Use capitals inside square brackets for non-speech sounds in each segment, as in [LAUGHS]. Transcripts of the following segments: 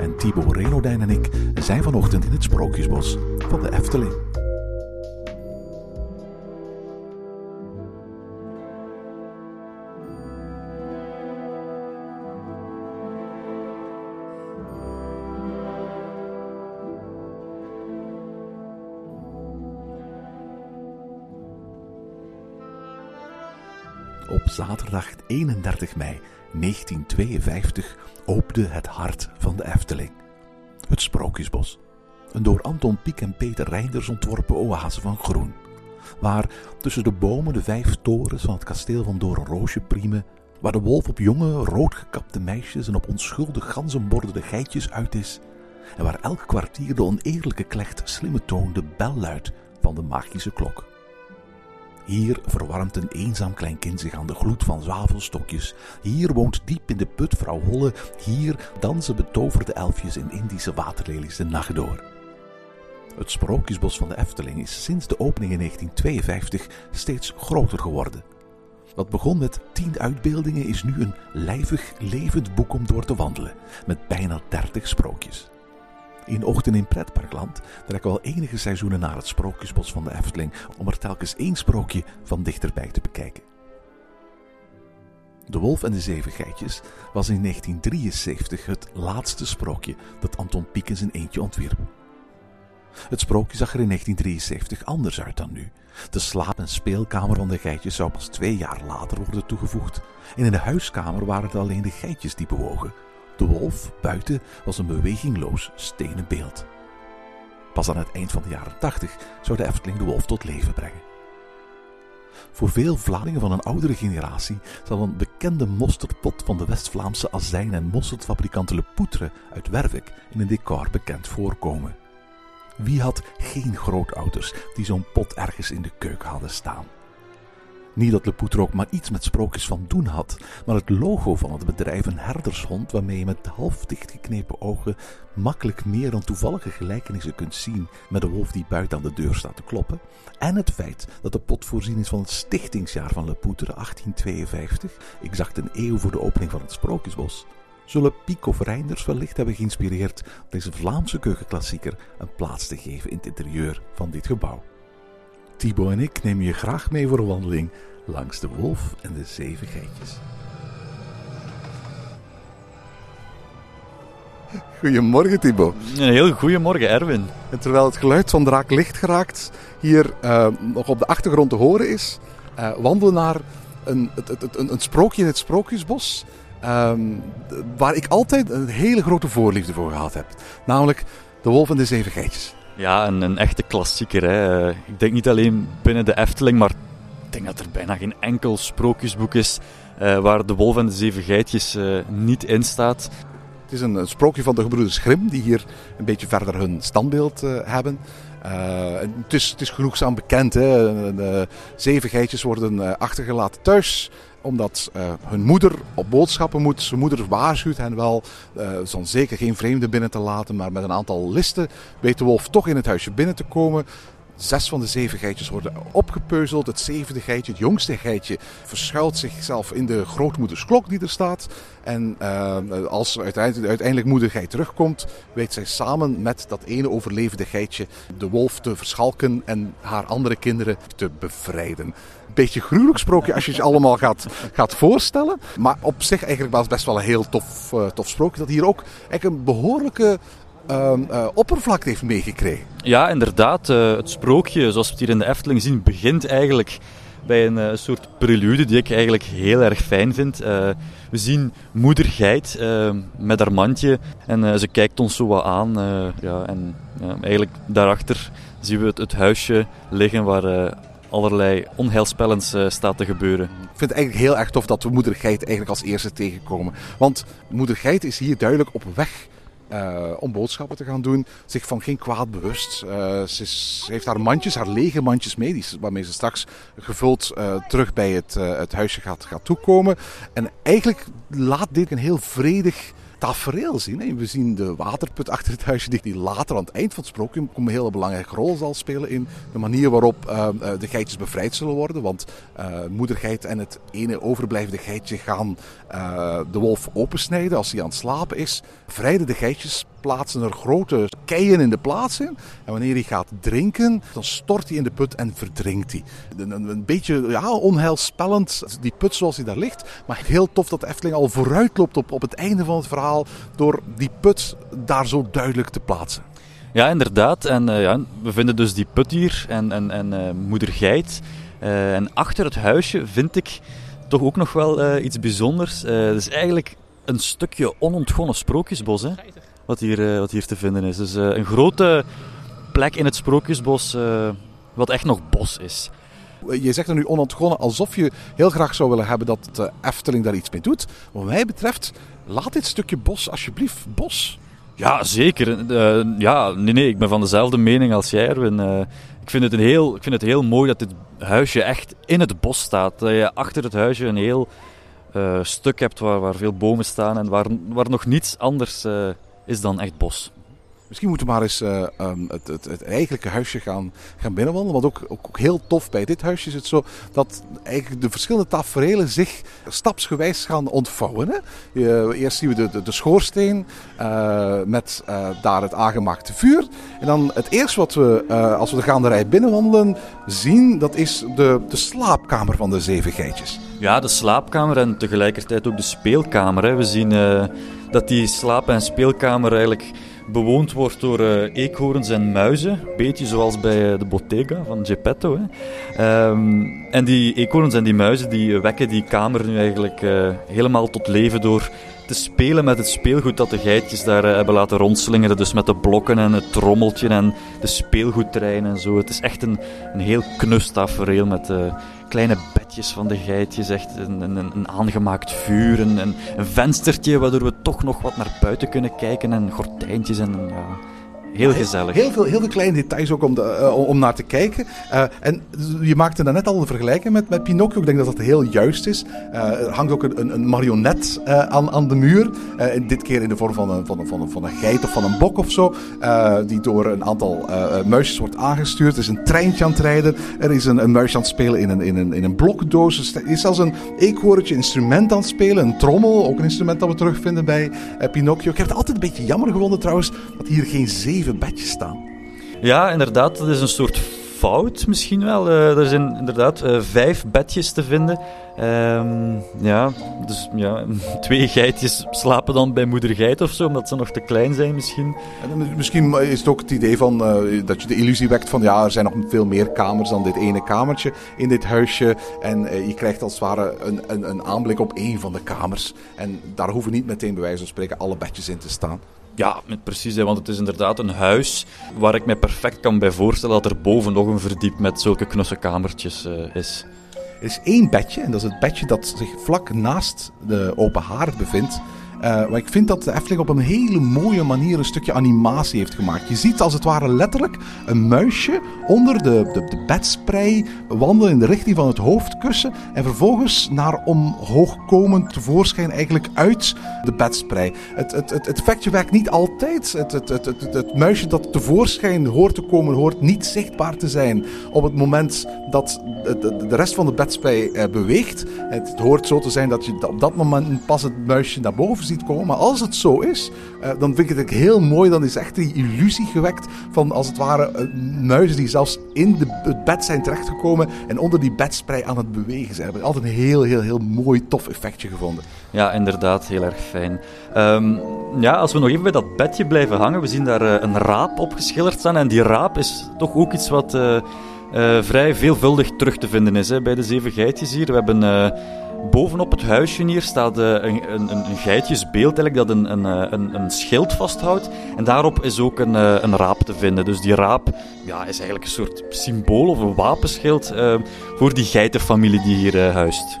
en Thibaut Renodijn en ik zijn vanochtend in het Sprookjesbos van de Efteling. Op zaterdag 31 mei 1952 opende het hart van de Efteling. Het Sprookjesbos. Een door Anton Pieck en Peter Reinders ontworpen oase van groen. Waar tussen de bomen de vijf torens van het kasteel van Doornroosje priemen. Waar de wolf op jonge, roodgekapte meisjes en op onschuldig ganzenbordende geitjes uit is. En waar elk kwartier de oneerlijke klecht slimme toon de bel luidt van de magische klok. Hier verwarmt een eenzaam klein kind zich aan de gloed van zwavelstokjes. Hier woont diep in de put vrouw Holle. Hier dansen betoverde elfjes in Indische waterlelies de nacht door. Het Sprookjesbos van de Efteling is sinds de opening in 1952 steeds groter geworden. Wat begon met tien uitbeeldingen is nu een lijvig, levend boek om door te wandelen, met bijna 30 sprookjes. In Ochten in Pretparkland we al enige seizoenen naar het Sprookjesbos van de Efteling om er telkens één sprookje van dichterbij te bekijken. De Wolf en de Zeven Geitjes was in 1973 het laatste sprookje dat Anton Pieck in zijn eentje ontwierp. Het sprookje zag er in 1973 anders uit dan nu. De slaap- en speelkamer van de geitjes zou pas twee jaar later worden toegevoegd. En in de huiskamer waren het alleen de geitjes die bewogen. De wolf buiten was een bewegingloos stenen beeld. Pas aan het eind van de jaren 80 zou de Efteling de wolf tot leven brengen. Voor veel Vlamingen van een oudere generatie zal een bekende mosterdpot van de West-Vlaamse azijn- en mosterdfabrikant Le Poutre uit Wervik in een decor bekend voorkomen. Wie had geen grootouders die zo'n pot ergens in de keuken hadden staan? Niet dat Le Poutre ook maar iets met sprookjes van doen had, maar het logo van het bedrijf een herdershond waarmee je met half dichtgeknepen ogen makkelijk meer dan toevallige gelijkenissen kunt zien met de wolf die buiten aan de deur staat te kloppen, en het feit dat de pot voorzien is van het stichtingsjaar van Le Poutre 1852, exact een eeuw voor de opening van het Sprookjesbos, zullen Piek of Reinders wellicht hebben geïnspireerd deze Vlaamse keukenklassieker een plaats te geven in het interieur van dit gebouw. Thibaut en ik nemen je graag mee voor een wandeling langs de wolf en de zeven geitjes. Goedemorgen Thibaut. Een heel goedemorgen Erwin. En terwijl het geluid van Draak licht geraakt hier uh, nog op de achtergrond te horen is, uh, wandelen naar een, het, het, een, een, sprookje in het Sprookjesbos. Um, waar ik altijd een hele grote voorliefde voor gehad heb. Namelijk De Wolf en de Zeven Geitjes. Ja, een, een echte klassieker. Hè. Ik denk niet alleen binnen de Efteling, maar ik denk dat er bijna geen enkel sprookjesboek is uh, waar de wolf en de zeven geitjes uh, niet in staat. Het is een, sprookje van de gebroeders Grimm, die hier een beetje verder hun standbeeld uh, hebben. het, is, het is genoegzaam bekend. Hè. Zeven geitjes worden achtergelaten thuis omdat uh, hun moeder op boodschappen moet. Zijn moeder waarschuwt hen wel, uh, zo'n zeker geen vreemden binnen te laten. Maar met een aantal listen weet de wolf toch in het huisje binnen te komen. Zes van de zeven geitjes worden opgepeuzeld. Het zevende geitje, het jongste geitje, verschuilt zichzelf in de grootmoeders klok die er staat. En uh, als uiteindelijk, uiteindelijk moeder terugkomt, weet zij samen met dat ene overlevende geitje de wolf te verschalken en haar andere kinderen te bevrijden beetje gruwelijk sprookje als je het allemaal gaat, gaat voorstellen. Maar op zich eigenlijk was het best wel een heel tof, uh, tof sprookje. Dat hier ook eigenlijk een behoorlijke uh, uh, oppervlakte heeft meegekregen. Ja, inderdaad. het sprookje, zoals we het hier in de Efteling zien, begint eigenlijk bij een soort prelude die ik eigenlijk heel erg fijn vind. we zien moeder geit met haar mandje en ze kijkt ons zo wat aan. ja, en eigenlijk daarachter zien we het, het huisje liggen waar allerlei onheilspellends uh, staat te gebeuren. Ik vind het eigenlijk heel erg tof dat we moeder Geit eigenlijk als eerste tegenkomen. Want moeder Geit is hier duidelijk op weg eh, om boodschappen te gaan doen. Zich van geen kwaad bewust. Eh, ze, heeft haar mandjes, haar lege mandjes mee, die, waarmee ze straks gevuld eh, terug bij het, eh, het huisje gaat, gaat toekomen. En eigenlijk laat dit een heel vredig tafereel zien. hè. We zien de waterput achter het huisje die- later aan het eind van het sprookje een hele belangrijke rol zal spelen in de manier waarop eh, eh, de geitjes bevrijd zullen worden. Want eh moedergeit en het ene overblijvende geitje gaan de wolf opensnijden als hij aan het slapen is. Vrijden de geitjes, plaatsen er grote keien in de plaats in. En wanneer hij gaat drinken, dan stort hij in de put en verdrinkt hij. Een, een, beetje ja, onheilspellend, die put zoals hij daar ligt. Maar heel tof dat de Efteling al vooruit loopt op, op het einde van het verhaal door die put daar zo duidelijk te plaatsen. Ja, inderdaad. En eh, ja, we vinden dus die put hier en, en, en eh, moeder geit. Eh, en achter het huisje vind ik toch ook nog wel iets bijzonders. Het is eigenlijk een stukje onontgonnen sprookjesbos, hè, wat, hier, eh, wat hier te vinden is. Dus eh, een grote plek in het sprookjesbos, eh, wat echt nog bos is. Je zegt er nu onontgonnen alsof je heel graag zou willen hebben dat de Efteling daar iets mee doet. Wat mij betreft, laat dit stukje bos alsjeblieft bos. Ja, zeker. Ja, nee, nee, ik ben van dezelfde mening als jij, Erwin. Ik, vind het een heel, ik vind het heel mooi dat dit huisje echt in het bos staat. Dat je achter het huisje een heel stuk hebt waar, waar veel bomen staan en waar, waar nog niets anders is dan echt bos. Misschien moeten we maar eens eh, ehm, het, het, het eigenlijke huisje gaan, gaan binnenwandelen. Want ook, ook, ook heel tof bij dit huisje is het zo dat eigenlijk de verschillende taferelen zich stapsgewijs gaan ontvouwen. Hè? Je- eerst zien we de, de, de schoorsteen eh, met eh, daar het aangemaakte vuur. En dan het eerste wat we, als we de gaanderij binnenwandelen, zien, dat is de, de slaapkamer van de zeven geitjes. Ja, de slaapkamer en tegelijkertijd ook de speelkamer. Hè. We zien dat die slaap- en speelkamer eigenlijk bewoond wordt door eh, eekhoorns en muizen. Beetje zoals bij eh, de Bottega van Geppetto. Hè. Ehm, en die eekhoorns en die muizen die wekken die kamer nu eigenlijk eh, helemaal tot leven door te spelen met het speelgoed dat de geitjes daar eh, hebben laten rondslingeren. Dus met de blokken en het trommeltje en de speelgoedtrein en zo. Het is echt een, een heel knus tafereel met eh, kleine van de geitjes. Echt een, een, een aangemaakt vuur, een, een venstertje waardoor we toch nog wat naar buiten kunnen kijken. En gordijntjes en ja, heel gezellig. Heel veel, heel veel kleine details ook om, de, eh, om naar te kijken. Eh, en je maakte daarnet al een vergelijking met, met Pinocchio. Ik denk dat dat heel juist is. Eh, er hangt ook een, een, marionet aan, aan de muur. Dit keer in de vorm van een, van, een, van, een, van een geit of van een bok of zo. die door een aantal muisjes wordt aangestuurd. Er is een treintje aan het rijden. Er is een, een muisje aan het spelen in een, in een, in een blokkendoos. Er is zelfs een eekhoorntje instrument aan het spelen. Een trommel, ook een instrument dat we terugvinden bij Pinocchio. Ik heb het altijd een beetje jammer gevonden trouwens dat hier geen bedjes staan. Ja, inderdaad, dat is een soort fout misschien wel. Eh, er zijn inderdaad eh, vijf bedjes te vinden. Ehm, ja, dus ja, [LAUGHS] twee geitjes slapen dan bij moeder geit of zo, omdat ze nog te klein zijn misschien. En Misschien is het ook het idee van eh, dat je de illusie wekt van ja, er zijn nog veel meer kamers dan dit ene kamertje in dit huisje. En je krijgt als het ware een, een, een aanblik op één van de kamers. En daar hoeven niet meteen bij wijze van spreken alle bedjes in te staan. Ja, precies, want het is inderdaad een huis waar ik me perfect kan bij voorstellen dat er boven nog een verdiep met zulke knusse kamertjes eh, is. Er is één bedje en dat is het bedje dat zich vlak naast de open haard bevindt. Eh, maar ik vind dat de Efteling op een hele mooie manier een stukje animatie heeft gemaakt. Je ziet als het ware letterlijk een muisje onder de, de, de bedsprei wandelen in de richting van het hoofdkussen. En vervolgens naar omhoog komen tevoorschijn eigenlijk uit de bedsprei. Het, het, het, het effectje werkt niet altijd. Het, het, het, het, het muisje dat tevoorschijn hoort te komen, hoort niet zichtbaar te zijn op het moment dat de, de, rest van de bedsprei eh, beweegt. Het, het hoort zo te zijn dat je op dat moment pas het muisje naar boven ziet komen. Maar als het zo is, eh, dan vind ik het heel mooi. Dan is echt die illusie gewekt van als het ware eh, muizen die zelfs in het bed zijn terechtgekomen en onder die bedsprei aan het bewegen zijn. Ik heb altijd een heel, heel, heel mooi, tof effectje gevonden. Ja, inderdaad, heel erg fijn. Ehm, ja, als we nog even bij dat bedje blijven hangen, we zien daar eh, een raap op geschilderd staan. En die raap is toch ook iets wat eh, vrij veelvuldig terug te vinden is hè, bij de zeven geitjes hier. We hebben eh, bovenop het huisje hier staat eh, een, een, een geitjesbeeld eigenlijk, dat een, een, een, schild vasthoudt. En daarop is ook een, een raap te vinden. Dus die raap ja, is eigenlijk een soort symbool of een wapenschild voor die geitenfamilie die hier huist.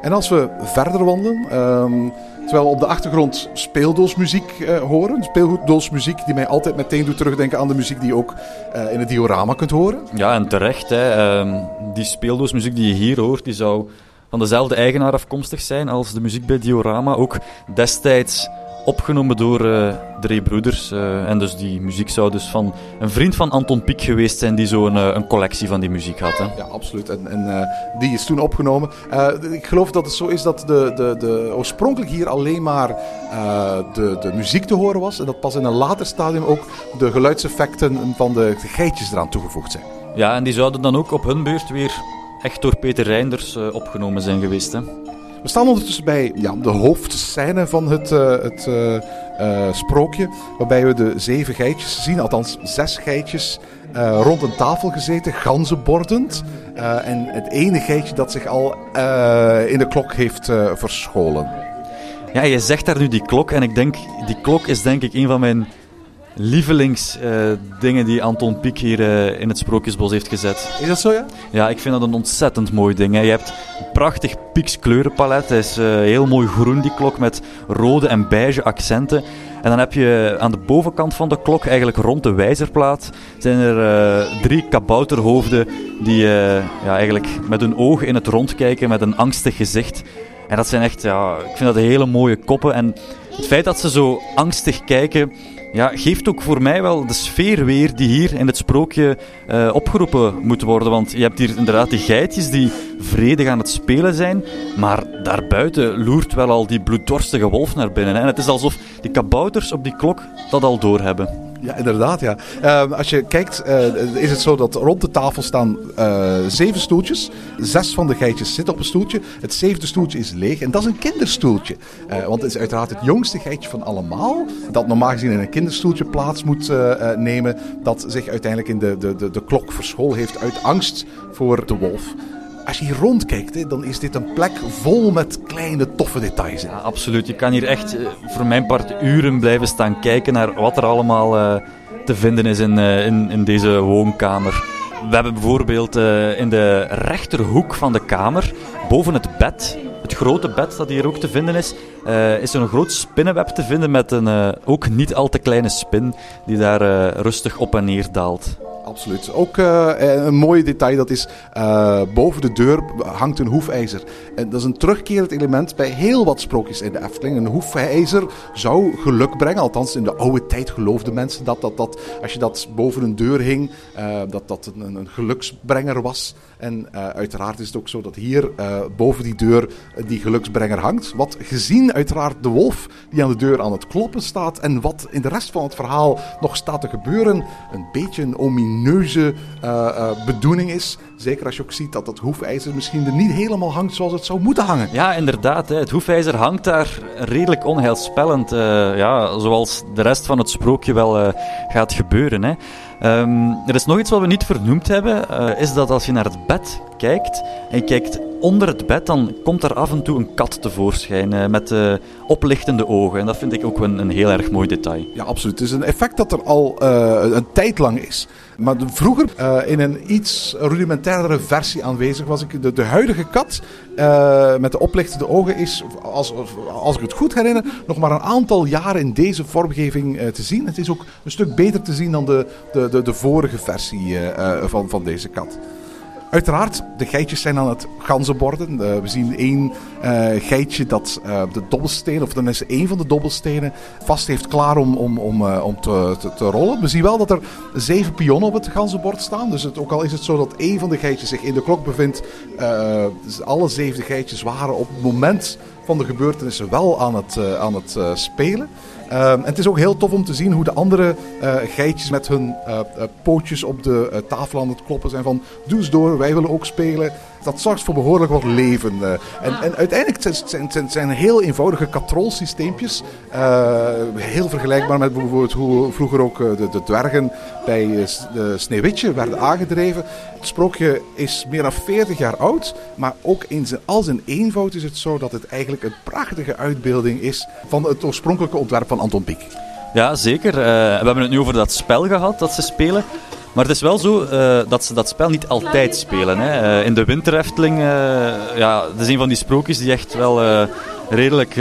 En als we verder wandelen, ehm, Terwijl op de achtergrond speeldoosmuziek eh, horen. Speeldoosmuziek die mij altijd meteen doet terugdenken aan de muziek die je ook eh, in het diorama kunt horen. Ja, en terecht. Hè. Ehm, die speeldoosmuziek die je hier hoort, die zou van dezelfde eigenaar afkomstig zijn als de muziek bij Diorama. Ook destijds opgenomen door uh, drie broeders. Uh, en dus die muziek zou dus van een vriend van Anton Pieck geweest zijn die zo'n uh, een collectie van die muziek had. Hè? Ja, absoluut. En, en die is toen opgenomen. ik geloof dat het zo is dat de, de, de, oorspronkelijk hier alleen maar de, de muziek te horen was. En dat pas in een later stadium ook de geluidseffecten van de, de geitjes eraan toegevoegd zijn. Ja, en die zouden dan ook op hun beurt weer echt door Peter Reinders opgenomen zijn geweest. Hè? We staan ondertussen bij ja, de hoofdscène van het, uh, het uh, uh, sprookje. Waarbij we de zeven geitjes zien, althans zes geitjes, rond een tafel gezeten, ganzenbordend. en het ene geitje dat zich al in de klok heeft verscholen. Ja, je zegt daar nu die klok. En ik denk, die klok is denk ik een van mijn lievelingsdingen die Anton Pieck hier uh, in het Sprookjesbos heeft gezet. Is dat zo, ja? Ja, ik vind dat een ontzettend mooi ding. Hè. Je hebt een prachtig Pieck's kleurenpalet. Hij is uh, heel mooi groen, die klok, met rode en beige accenten. En dan heb je aan de bovenkant van de klok, eigenlijk rond de wijzerplaat, zijn er uh, drie kabouterhoofden die ja, eigenlijk met hun ogen in het rond kijken met een angstig gezicht. En dat zijn echt, ja, ik vind dat hele mooie koppen. En het feit dat ze zo angstig kijken, ja, geeft ook voor mij wel de sfeer weer die hier in het sprookje uh, opgeroepen moet worden. Want je hebt hier inderdaad die geitjes die vredig aan het spelen zijn, maar daarbuiten loert wel al die bloeddorstige wolf naar binnen. En het is alsof die kabouters op die klok dat al doorhebben. Ja, inderdaad. Ja. Uh, als je kijkt, uh, is het zo dat rond de tafel staan uh, zeven stoeltjes. Zes van de geitjes zitten op een stoeltje. Het zevende stoeltje is leeg en dat is een kinderstoeltje. Uh, want het is uiteraard het jongste geitje van allemaal. Dat normaal gezien in een kinderstoeltje plaats moet nemen. Dat zich uiteindelijk in de, de, de, de klok verschool heeft uit angst voor de wolf als je hier rondkijkt, dan is dit een plek vol met kleine, toffe details. Ja, absoluut. Je kan hier echt eh, voor mijn part uren blijven staan kijken naar wat er allemaal uh, te vinden is in, uh, in, in, deze woonkamer. We hebben bijvoorbeeld in de rechterhoek van de kamer, boven het bed, het grote bed dat hier ook te vinden is, is er een groot spinnenweb te vinden met een ook niet al te kleine spin die daar rustig op en neer daalt absoluut. Ook uh, een mooi detail, dat is uh, boven de deur hangt een hoefijzer. En dat is een terugkerend element bij heel wat sprookjes in de Efteling. Een hoefijzer zou geluk brengen, althans in de oude tijd geloofden mensen dat, dat, dat als je dat boven een deur hing, dat dat een, een geluksbrenger was. En uiteraard is het ook zo dat hier boven die deur die geluksbrenger hangt. Wat gezien uiteraard de wolf die aan de deur aan het kloppen staat en wat in de rest van het verhaal nog staat te gebeuren, een beetje een omineuze neuze uh, uh, bedoeling is. Zeker als je ook ziet dat het hoefijzer misschien er niet helemaal hangt zoals het zou moeten hangen. Ja, inderdaad. Hè. Het hoefijzer hangt daar redelijk onheilspellend. Uh, ja, zoals de rest van het sprookje wel gaat gebeuren. Hè. Um, er is nog iets wat we niet vernoemd hebben. is dat als je naar het bed kijkt en je kijkt onder het bed, dan komt er af en toe een kat tevoorschijn uh, met uh, oplichtende ogen. En dat vind ik ook een, een, heel erg mooi detail. Ja, absoluut. Het is een effect dat er al uh, een tijd lang is. Maar vroeger in een iets rudimentairdere versie aanwezig was. Ik, de, huidige kat met de oplichtende ogen is, als, als ik het goed herinner, nog maar een aantal jaren in deze vormgeving te zien. Het is ook een stuk beter te zien dan de, de, de, de vorige versie van, van deze kat. Uiteraard, de geitjes zijn aan het ganzenborden. Uh, we zien één uh, geitje dat uh, de dobbelsteen, of tenminste één van de dobbelstenen, vast heeft klaar om, om, om, om te, te, te, rollen. We zien wel dat er zeven pionnen op het ganzenbord staan. Dus het, ook al is het zo dat één van de geitjes zich in de klok bevindt, dus alle zeven geitjes waren op het moment van de gebeurtenissen wel aan het, aan het spelen. Uh, en het is ook heel tof om te zien hoe de andere uh, geitjes met hun uh, pootjes op de tafel aan het kloppen zijn van doe eens door, wij willen ook spelen. Dat zorgt voor behoorlijk wat leven. En, en, uiteindelijk zijn het zijn, zijn heel eenvoudige katrolsysteempjes. heel vergelijkbaar met bijvoorbeeld hoe vroeger ook de, de dwergen bij de Sneeuwwitje werden aangedreven. Het sprookje is meer dan 40 jaar oud, maar ook in zijn, al zijn eenvoud is het zo dat het eigenlijk een prachtige uitbeelding is van het oorspronkelijke ontwerp van Anton Pieck. Ja, zeker. Uh, we hebben het nu over dat spel gehad dat ze spelen. Maar het is wel zo uh, dat ze dat spel niet altijd spelen. Hè. Uh, in de Winterefteling, ja, dat is een van die sprookjes die echt wel redelijk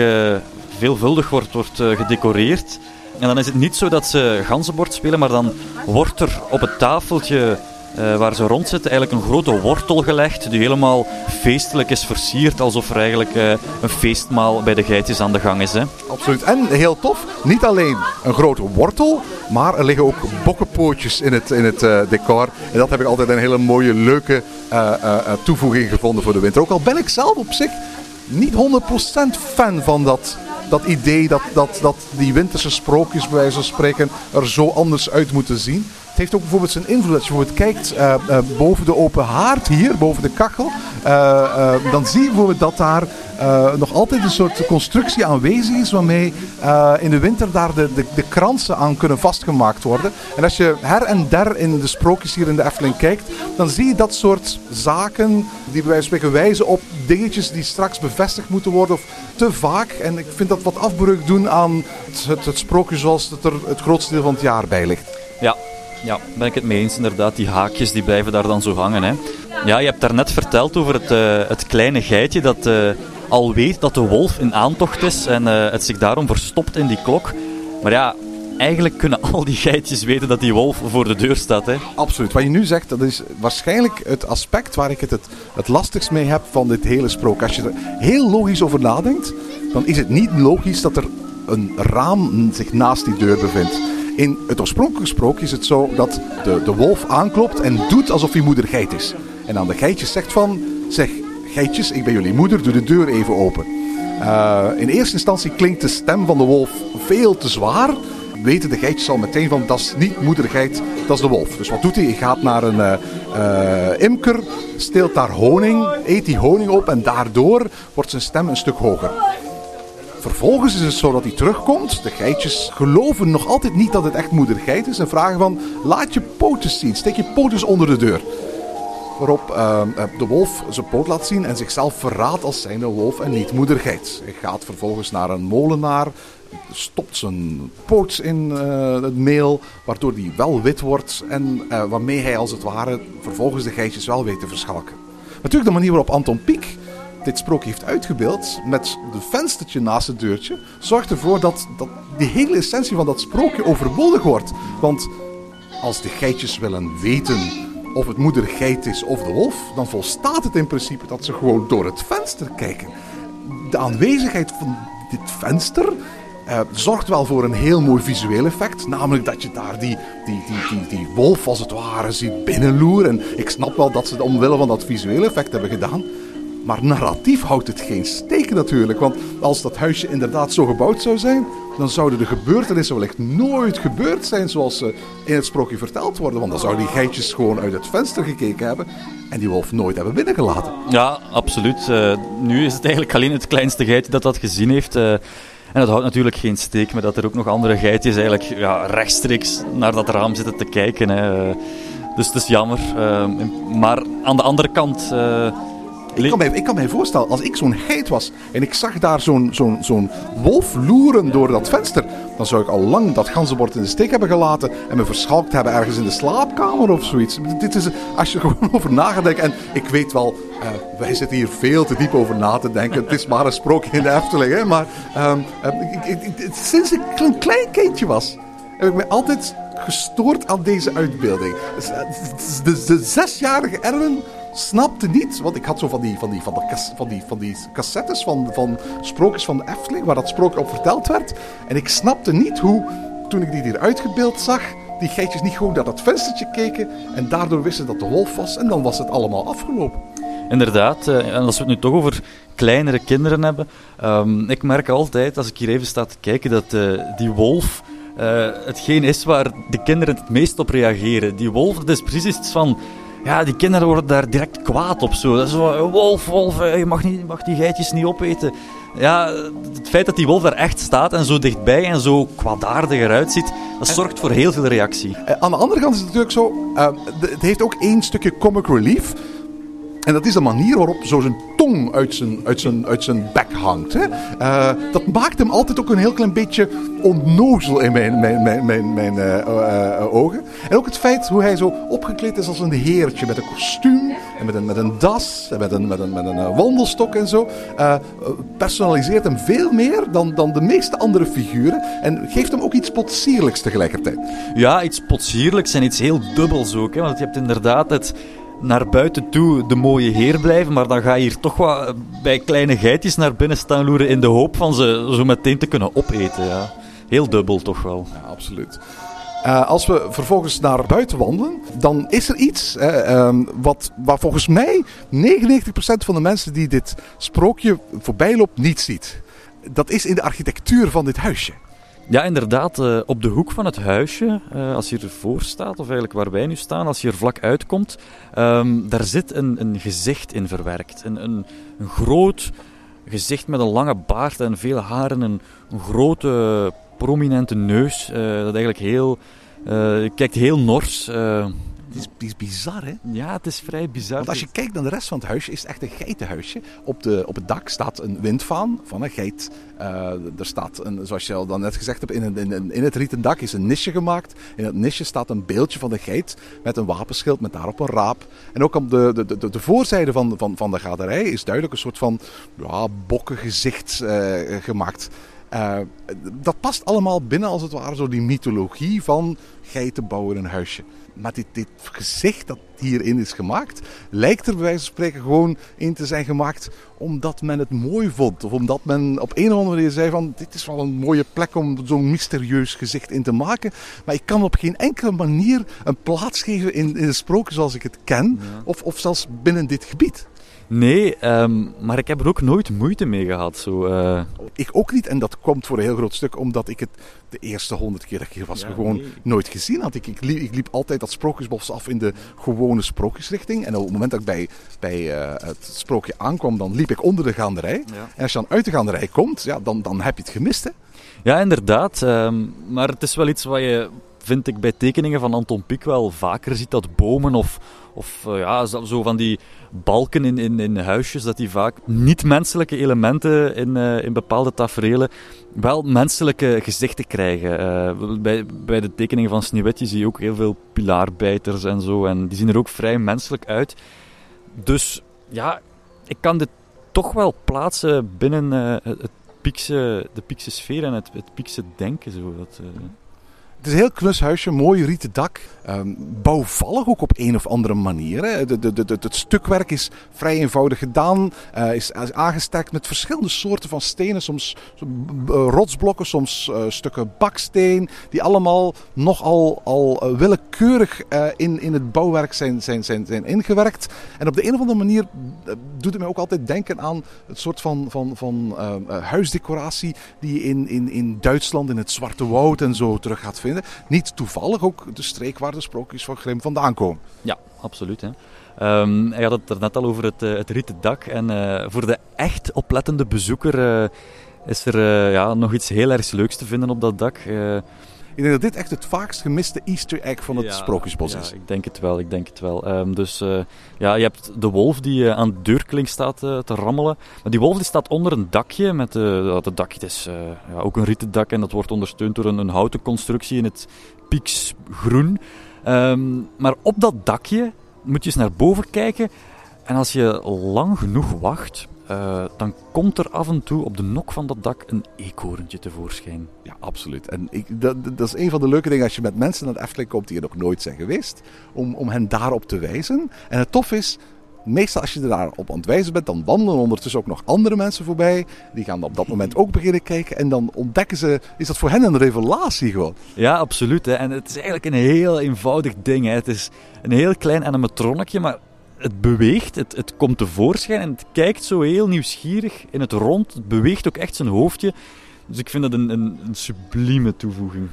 veelvuldig wordt, wordt eh, gedecoreerd. En dan is het niet zo dat ze ganzenbord spelen, maar dan wordt er op het tafeltje eh, waar ze rond zitten eigenlijk een grote wortel gelegd die helemaal feestelijk is versierd, alsof er eigenlijk eh, een feestmaal bij de geitjes aan de gang is. Hè. Absoluut. En heel tof, niet alleen een grote wortel, maar er liggen ook bokkenpootjes in het, in het eh, decor. En dat heb ik altijd een hele mooie, leuke toevoeging gevonden voor de winter. Ook al ben ik zelf op zich niet 100% fan van dat, dat idee dat, dat, dat die winterse sprookjes, bij wijze van spreken, er zo anders uit moeten zien. Het heeft ook bijvoorbeeld zijn invloed. Als je bijvoorbeeld kijkt eh, eh, boven de open haard hier, boven de kachel, eh, dan zie je bijvoorbeeld dat daar nog altijd een soort constructie aanwezig is waarmee in de winter daar de, de, de kransen aan kunnen vastgemaakt worden. En als je her en der in de sprookjes hier in de Efteling kijkt, dan zie je dat soort zaken die bij wijze van spreken wijzen op dingetjes die straks bevestigd moeten worden of te vaak. En ik vind dat wat afbreuk doen aan het, het, het sprookje zoals het er het grootste deel van het jaar bij ligt. Ja, ja, ben ik het mee eens inderdaad. Die haakjes die blijven daar dan zo hangen. Hè. Ja, je hebt daarnet verteld over het, eh, het kleine geitje dat eh, al weet dat de wolf in aantocht is en eh, het zich daarom verstopt in die klok. Maar ja, eigenlijk kunnen al die geitjes weten dat die wolf voor de deur staat. Hè. Absoluut. Wat je nu zegt, dat is waarschijnlijk het aspect waar ik het, het het lastigst mee heb van dit hele sprook. Als je er heel logisch over nadenkt, dan is het niet logisch dat er een raam zich naast die deur bevindt. In het oorspronkelijke sprookje is het zo dat de, de wolf aanklopt en doet alsof hij moeder geit is. En aan de geitjes zegt van, zeg geitjes, ik ben jullie moeder, doe de deur even open. Eh, in eerste instantie klinkt de stem van de wolf veel te zwaar. Weten de geitjes al meteen van dat is niet moedergeit, dat is de wolf. Dus wat doet hij? Hij gaat naar een eh, eh, imker, steelt daar honing, eet die honing op en daardoor wordt zijn stem een stuk hoger. Vervolgens is het zo dat hij terugkomt. De geitjes geloven nog altijd niet dat het echt moedergeit is en vragen van laat je pootjes zien, steek je pootjes onder de deur. Waarop eh, eh, de wolf zijn poot laat zien en zichzelf verraadt als zijnde wolf en niet moedergeit. Hij gaat vervolgens naar een molenaar, stopt zijn poot in eh, het meel, waardoor die wel wit wordt en eh, waarmee hij als het ware vervolgens de geitjes wel weet te verschalken. Natuurlijk de manier waarop Anton Pieck dit sprookje heeft uitgebeeld, met de venstertje naast het deurtje, zorgt ervoor dat, dat die hele essentie van dat sprookje overbodig wordt. Want als de geitjes willen weten of het moedergeit is of de wolf, dan volstaat het in principe dat ze gewoon door het venster kijken. De aanwezigheid van dit venster eh, zorgt wel voor een heel mooi visueel effect. Namelijk dat je daar die, die, die, die, die wolf als het ware ziet binnenloeren. En ik snap wel dat ze het omwille van dat visuele effect hebben gedaan. Maar narratief houdt het geen steek natuurlijk. Want als dat huisje inderdaad zo gebouwd zou zijn, dan zouden de gebeurtenissen wellicht nooit gebeurd zijn zoals ze in het sprookje verteld worden. Want dan zouden die geitjes gewoon uit het venster gekeken hebben en die wolf nooit hebben binnengelaten. Ja, absoluut. Eh, nu is het eigenlijk alleen het kleinste geitje dat dat gezien heeft. eh, en dat houdt natuurlijk geen steek, maar dat er ook nog andere geitjes eigenlijk ja, rechtstreeks naar dat raam zitten te kijken. Hè. Eh, Dus het is jammer. Eh, maar aan de andere kant... eh, Ik kan, mij, ik kan voorstellen, als ik zo'n geit was en ik zag daar zo'n wolf loeren door dat venster, dan zou ik al lang dat ganzenbord in de steek hebben gelaten en me verschalkt hebben ergens in de slaapkamer of zoiets. Dit is, als je er [LAUGHS] gewoon over na gaat denken, en ik weet wel, eh, wij zitten hier veel te diep over na te denken. Het is maar een sprookje in de Efteling, hè, maar ehm, eh, sinds ik een klein kindje was, heb ik me altijd gestoord aan deze uitbeelding. De, de zesjarige Erwin snapte niet, want ik had zo van die, van die, van de van die, van die cassettes van, van sprookjes van de Efteling, waar dat sprookje op verteld werd. En ik snapte niet hoe, toen ik die hier uitgebeeld zag, die geitjes niet gewoon naar dat venstertje keken en daardoor wisten dat de wolf was en dan was het allemaal afgelopen. Inderdaad, eh, en als we het nu toch over kleinere kinderen hebben. ehm, ik merk altijd, als ik hier even sta te kijken, dat eh, die wolf eh, hetgeen is waar de kinderen het meest op reageren. Die wolf, dat is precies iets van... Ja, die kinderen worden daar direct kwaad op. Zo. Dat is zo, eh, wolf, wolf, eh, je mag, niet, mag die geitjes niet opeten. Ja, het feit dat die wolf daar echt staat en zo dichtbij en zo kwaadaardig eruit ziet, dat zorgt voor heel veel reactie. Eh, aan de andere kant is het natuurlijk zo, het heeft ook één stukje comic relief. En dat is de manier waarop zo zijn tong uit zijn, uit zijn, uit zijn bek hangt. Hè? Eh, dat maakt hem altijd ook een heel klein beetje onnozel in mijn, mijn, mijn, mijn, mijn eh, eh, ogen. En ook het feit hoe hij zo opgekleed is als een heertje met een kostuum en met een, met een das en met een, met een, met een wandelstok en zo. personaliseert hem veel meer dan, dan de meeste andere figuren. En geeft hem ook iets potsierlijks tegelijkertijd. Ja, iets potsierlijks en iets heel dubbels ook. Hè? Want je hebt inderdaad het naar buiten toe de mooie heer blijven, maar dan ga je hier toch wat bij kleine geitjes naar binnen staan loeren in de hoop van ze zo meteen te kunnen opeten. Ja. Heel dubbel toch wel. Ja, absoluut. Eh, als we vervolgens naar buiten wandelen, dan is er iets hè, ehm, wat, waar volgens mij 99% van de mensen die dit sprookje voorbij loopt niet ziet. Dat is in de architectuur van dit huisje. Ja, inderdaad. eh, op de hoek van het huisje, eh, als je ervoor staat, of eigenlijk waar wij nu staan, als je er vlak uitkomt, ehm, daar zit een, een gezicht in verwerkt. Een, een, een groot gezicht met een lange baard en veel haren, een, een grote, prominente neus, eh, dat eigenlijk heel... kijkt heel nors. Het is, bizar, hè? ja, het is vrij bizar. Want als je kijkt naar de rest van het huisje, is het echt een geitenhuisje. Op, de, op het dak staat een windvaan van een geit. Eh, er staat, een, zoals je al dan net gezegd hebt, in, een, in, in het rieten dak is een nisje gemaakt. In dat nisje staat een beeldje van de geit met een wapenschild met daarop een raap. En ook op de, de, de, de voorzijde van, van, van de gaderij is duidelijk een soort van ja, bokkengezicht eh, gemaakt. Eh, dat past allemaal binnen, als het ware, zo die mythologie van geiten bouwen een huisje. Maar dit, dit gezicht dat hierin is gemaakt, lijkt er bij wijze van spreken gewoon in te zijn gemaakt omdat men het mooi vond. Of omdat men op een of andere manier zei van dit is wel een mooie plek om zo'n mysterieus gezicht in te maken. Maar ik kan op geen enkele manier een plaats geven in, in het sprookje zoals ik het ken. Of, of zelfs binnen dit gebied. Nee, ehm, maar ik heb er ook nooit moeite mee gehad. Zo, eh. Ik ook niet. En dat komt voor een heel groot stuk omdat ik het de eerste honderd keer dat ik hier was Ja, gewoon nee. nooit gezien had. Ik, ik, liep, ik liep altijd dat sprookjesbos af in de gewone sprookjesrichting. En op het moment dat ik bij, bij eh, het sprookje aankwam, dan liep ik onder de gaanderij. Ja. En als je dan uit de gaanderij komt, ja, dan, dan heb je het gemist. Hè? Ja, inderdaad. ehm, maar het is wel iets wat je, vind ik, bij tekeningen van Anton Pieck wel vaker ziet. Dat bomen of, of eh, ja, zo van die balken in, in, in huisjes, dat die vaak niet-menselijke elementen in, eh, in bepaalde taferelen wel menselijke gezichten krijgen. Eh, bij, bij de tekeningen van Sneeuwwitje zie je ook heel veel pilaarbijters en zo. En die zien er ook vrij menselijk uit. Dus ja, ik kan dit toch wel plaatsen binnen het, Piekse, de Piekse sfeer en het, het Piekse denken. Zo. Dat, is een heel knus huisje, mooi rieten dak. Ehm, bouwvallig ook op een of andere manier. Hè. De, de, de, het stukwerk is vrij eenvoudig gedaan. eh, is, aangesterkt met verschillende soorten van stenen. Soms eh, rotsblokken, soms eh, stukken baksteen. Die allemaal nogal al willekeurig in, in het bouwwerk zijn, zijn, zijn, zijn ingewerkt. En op de een of andere manier doet het mij ook altijd denken aan het soort van, van, van huisdecoratie die je in, in, in Duitsland, in het Zwarte Woud en zo terug gaat vinden. Niet toevallig ook de streek waar de sprookjes van Grimm vandaan komen. Ja, absoluut. Hè. Ehm, hij had het er net al over het, eh, het rieten dak. En eh, voor de echt oplettende bezoeker eh, is er ja, nog iets heel erg leuks te vinden op dat dak. Ik denk dat dit echt het vaakst gemiste easter egg van het ja, Sprookjesbos ja, is. ik denk het wel, ik denk het wel. Ehm, dus eh, ja, je hebt de wolf die eh, aan de deurklink staat eh, te rammelen. Maar die wolf die staat onder een dakje. Met, dat dakje is ja, ook een rieten dak en dat wordt ondersteund door een, een houten constructie in het pieksgroen. Ehm, maar op dat dakje moet je eens naar boven kijken. En als je lang genoeg wacht, eh, dan komt er af en toe op de nok van dat dak een eekhoorntje tevoorschijn. Ja, absoluut. En ik, dat, dat is een van de leuke dingen als je met mensen naar de Efteling komt die er nog nooit zijn geweest, om, om hen daarop te wijzen. En het tof is, meestal als je er daarop aan het wijzen bent, dan wandelen ondertussen ook nog andere mensen voorbij. Die gaan op dat moment ook beginnen kijken en dan ontdekken ze, is dat voor hen een revelatie gewoon. Ja, absoluut. Hè. En het is eigenlijk een heel eenvoudig ding. Hè. Het is een heel klein animatronnetje, maar het beweegt, het, het komt tevoorschijn en het kijkt zo heel nieuwsgierig in het rond. Het beweegt ook echt zijn hoofdje. Dus ik vind dat een, een, een sublieme toevoeging.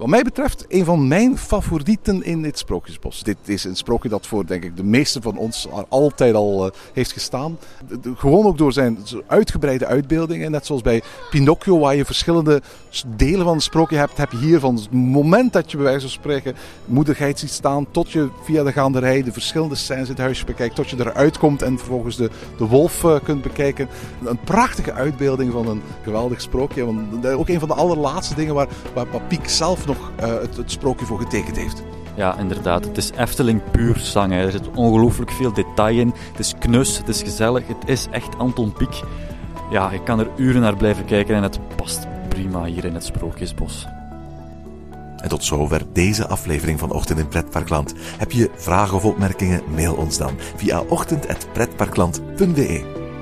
Wat mij betreft, een van mijn favorieten in dit Sprookjesbos. Dit is een sprookje dat voor, denk ik, de meeste van ons al- altijd al eh, heeft gestaan. Gewoon ook door zijn uitgebreide uitbeeldingen. Net zoals bij Pinocchio, waar je verschillende delen van het sprookje hebt, heb je hier van het moment dat je bij wijze van spreken moedergeit ziet staan, tot je via de gaanderij de verschillende scènes in het huisje bekijkt, tot je eruit komt en vervolgens de, de wolf eh, kunt bekijken. Een prachtige uitbeelding van een geweldig sprookje. Want, ook een van de allerlaatste dingen waar, waar, waar Piek zelf nog eh, het, het sprookje voor getekend heeft. ja, inderdaad, het is Efteling puur zang. Hè. Er zit ongelooflijk veel detail in. Het is knus, het is gezellig, het is echt Anton Pieck. Ja, ik kan er uren naar blijven kijken en het past prima hier in het Sprookjesbos. En tot zover deze aflevering van Ochtend in Pretparkland. Heb je vragen of opmerkingen? Mail ons dan via ochtend.pretparkland.be.